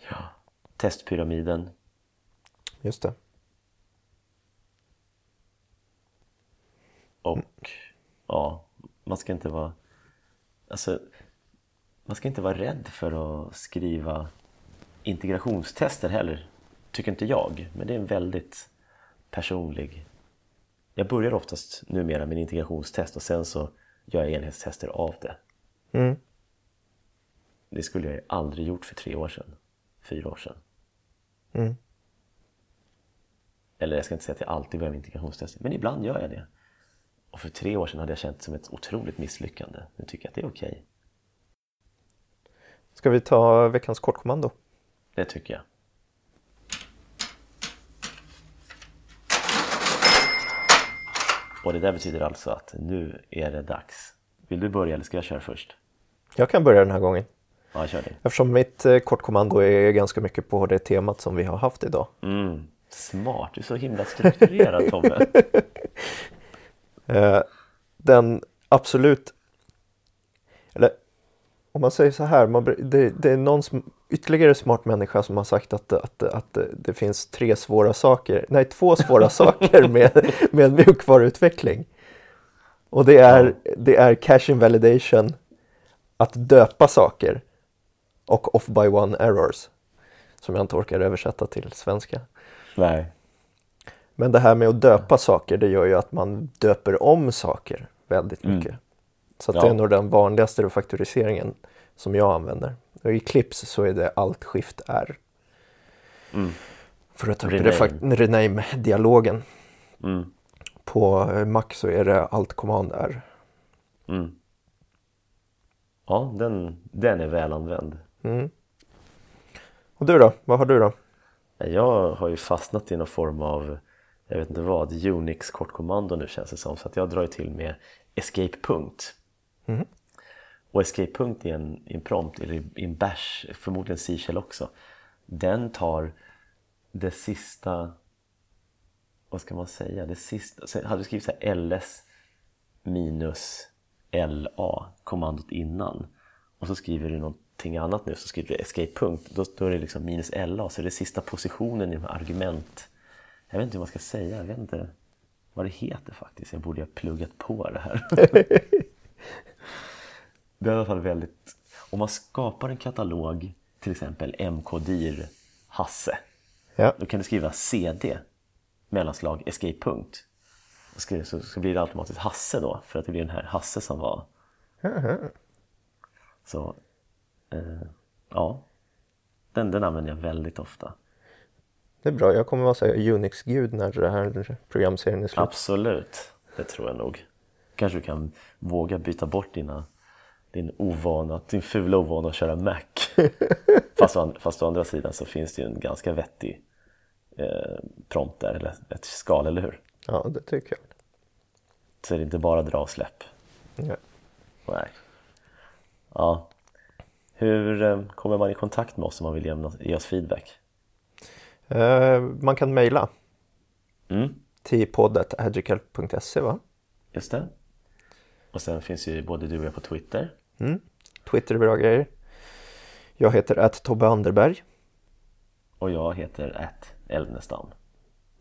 Ja. Testpyramiden. Just det. Och ja, man ska inte vara... Alltså, man ska inte vara rädd för att skriva integrationstester heller. Tycker inte jag. Men det är en väldigt personlig... Jag börjar oftast numera med en integrationstest och sen så gör jag enhetstester av det. Mm. Det skulle jag aldrig gjort för tre år sedan. Fyra år sedan. Mm. Eller jag ska inte säga att jag alltid börjar med integrationstester, men ibland gör jag det. Och för tre år sedan hade jag känt det som ett otroligt misslyckande. Nu tycker jag att det är okej. Ska vi ta veckans kortkommando? Det tycker jag. Och det där betyder alltså att nu är det dags. Vill du börja eller ska jag köra först? Jag kan börja den här gången. Ja, kör du. Eftersom mitt eh, kortkommando är ganska mycket på det temat som vi har haft idag. Mm. Smart, du är så himla strukturerad Tobbe. Eh, den absolut, eller om man säger så här, man, det, det är någon som, ytterligare smart människa som har sagt att, att, att det, det finns tre svåra saker, nej två svåra saker med, med mjukvaruutveckling. Och det är, det är cache invalidation, att döpa saker och off by one errors. Som jag inte orkar översätta till svenska. Nej. Men det här med att döpa saker, det gör ju att man döper om saker väldigt Mm. mycket. Så att Ja. det är nog den vanligaste refaktoriseringen som jag använder. Och I Clips så är det Alt Shift R. Mm. För att ta upp Rename. refak- rename-dialogen. Mm. På Mac så är det Alt Command R. Mm. Ja, den, den är väl använd. Mm. Och du då? Vad har du då? Jag har ju fastnat i någon form av, jag vet inte vad, Unix kortkommando nu känns det som. Så att jag drar ju till med escape punkt. Mhm. Och escape punkt i en, i en prompt, eller i en bash, förmodligen C-shell också. Den tar det sista, vad ska man säga, det sista, hade du skrivit så här ls minus la, kommandot innan. Och så skriver du någonting annat nu, så skriver du escape punkt. Då, då är det liksom minus la, så det är sista positionen i de här argument. Jag vet inte hur man ska säga, jag vet inte vad det heter faktiskt. Jag borde ha pluggat på det här. det är i alla fall väldigt... Om man skapar en katalog, till exempel mkdir Hasse. Ja. Då kan du skriva cd mellanslag escape punkt. Så, så blir det automatiskt Hasse då, för att det blir den här Hasse som var. Så, eh, ja. Den, den använder jag väldigt ofta. Det är bra, jag kommer vara så Unix-gud när det här programserien är slut. Absolut, det tror jag nog. Kanske du kan våga byta bort dina, din ovana, din fula ovana att köra Mac. fast, å fast å andra sidan så finns det ju en ganska vettig eh, prompt där, eller ett skal, eller hur? Ja, det tycker jag. Så är det inte bara dra och släpp. Ja. Nej. Ja. Hur eh, kommer man i kontakt med oss om man vill ge oss feedback? Eh, man kan mejla Mm, till poddet.agrical.se va? just det. Och sen finns ju både du och jag på Twitter. Mm. Twitter är bra grejer. Jag heter att Tobbe Anderberg. Och jag heter att Eldnestam.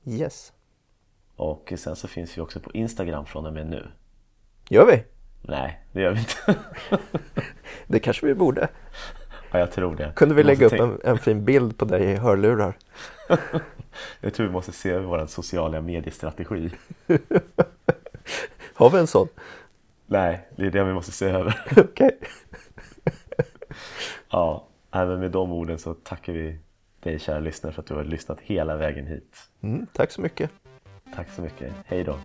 Yes. Och sen så finns vi också på Instagram från och med nu. Gör vi? Nej, det gör vi inte. Det kanske vi borde. ja, jag tror det. Kunde vi lägga upp en, en fin bild på dig i hörlurar? Jag tror vi måste se över vår sociala mediestrategi. Har vi en sån? Nej, det är det vi måste se över. Okej. Ja, nej, men med de orden så tackar vi dig kära lyssnare för att du har lyssnat hela vägen hit. Mm, tack så mycket. Tack så mycket. Hej då.